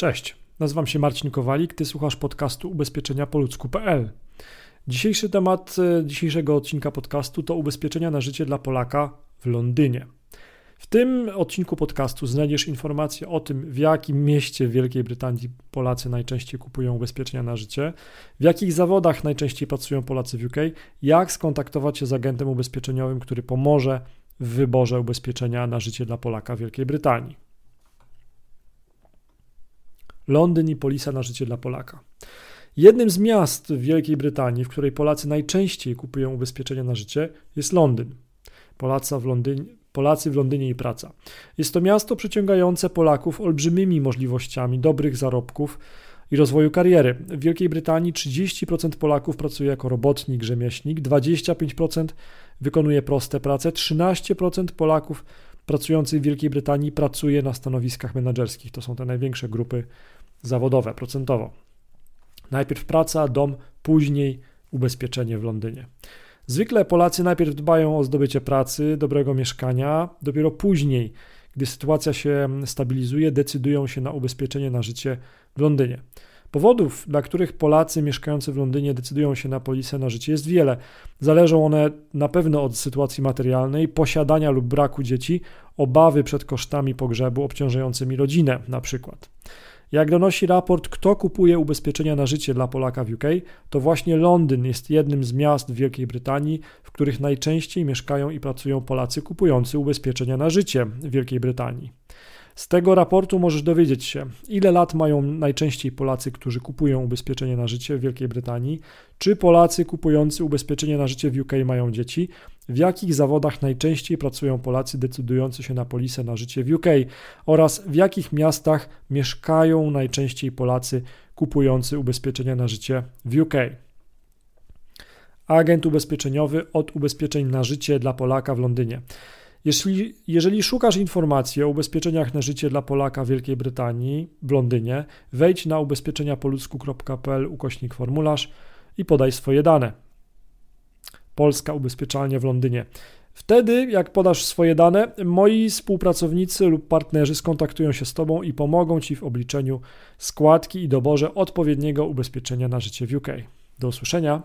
Cześć, nazywam się Marcin Kowalik, ty słuchasz podcastu ubezpieczenia po ludzku.pl. Dzisiejszy temat e, dzisiejszego odcinka podcastu to ubezpieczenia na życie dla Polaka w Londynie. W tym odcinku podcastu znajdziesz informacje o tym, w jakim mieście w Wielkiej Brytanii Polacy najczęściej kupują ubezpieczenia na życie, w jakich zawodach najczęściej pracują Polacy w UK, jak skontaktować się z agentem ubezpieczeniowym, który pomoże w wyborze ubezpieczenia na życie dla Polaka w Wielkiej Brytanii. Londyn i polisa na życie dla Polaka. Jednym z miast w Wielkiej Brytanii, w której Polacy najczęściej kupują ubezpieczenia na życie, jest Londyn. Polacy w Londynie, Polacy w Londynie i praca. Jest to miasto przyciągające Polaków olbrzymimi możliwościami dobrych zarobków i rozwoju kariery. W Wielkiej Brytanii 30% Polaków pracuje jako robotnik, rzemieślnik, 25% wykonuje proste prace, 13% Polaków pracujących w Wielkiej Brytanii pracuje na stanowiskach menedżerskich. To są te największe grupy zawodowe procentowo. Najpierw praca, dom, później ubezpieczenie w Londynie. Zwykle Polacy najpierw dbają o zdobycie pracy, dobrego mieszkania, dopiero później, gdy sytuacja się stabilizuje, decydują się na ubezpieczenie na życie w Londynie. Powodów, dla których Polacy mieszkający w Londynie decydują się na polisę na życie jest wiele. Zależą one na pewno od sytuacji materialnej, posiadania lub braku dzieci, obawy przed kosztami pogrzebu obciążającymi rodzinę na przykład. Jak donosi raport Kto kupuje ubezpieczenia na życie dla Polaka w UK, to właśnie Londyn jest jednym z miast w Wielkiej Brytanii, w których najczęściej mieszkają i pracują Polacy kupujący ubezpieczenia na życie w Wielkiej Brytanii. Z tego raportu możesz dowiedzieć się, ile lat mają najczęściej Polacy, którzy kupują ubezpieczenie na życie w Wielkiej Brytanii, czy Polacy kupujący ubezpieczenie na życie w UK mają dzieci, w jakich zawodach najczęściej pracują Polacy decydujący się na polisę na życie w UK oraz w jakich miastach mieszkają najczęściej Polacy kupujący ubezpieczenia na życie w UK. Agent ubezpieczeniowy od ubezpieczeń na życie dla Polaka w Londynie. Jeśli, jeżeli szukasz informacji o ubezpieczeniach na życie dla Polaka w Wielkiej Brytanii, w Londynie, wejdź na ubezpieczeniapoludzku.pl ukośnik formularz i podaj swoje dane. Polska Ubezpieczalnia w Londynie. Wtedy, jak podasz swoje dane, moi współpracownicy lub partnerzy skontaktują się z Tobą i pomogą Ci w obliczeniu składki i doborze odpowiedniego ubezpieczenia na życie w UK. Do usłyszenia.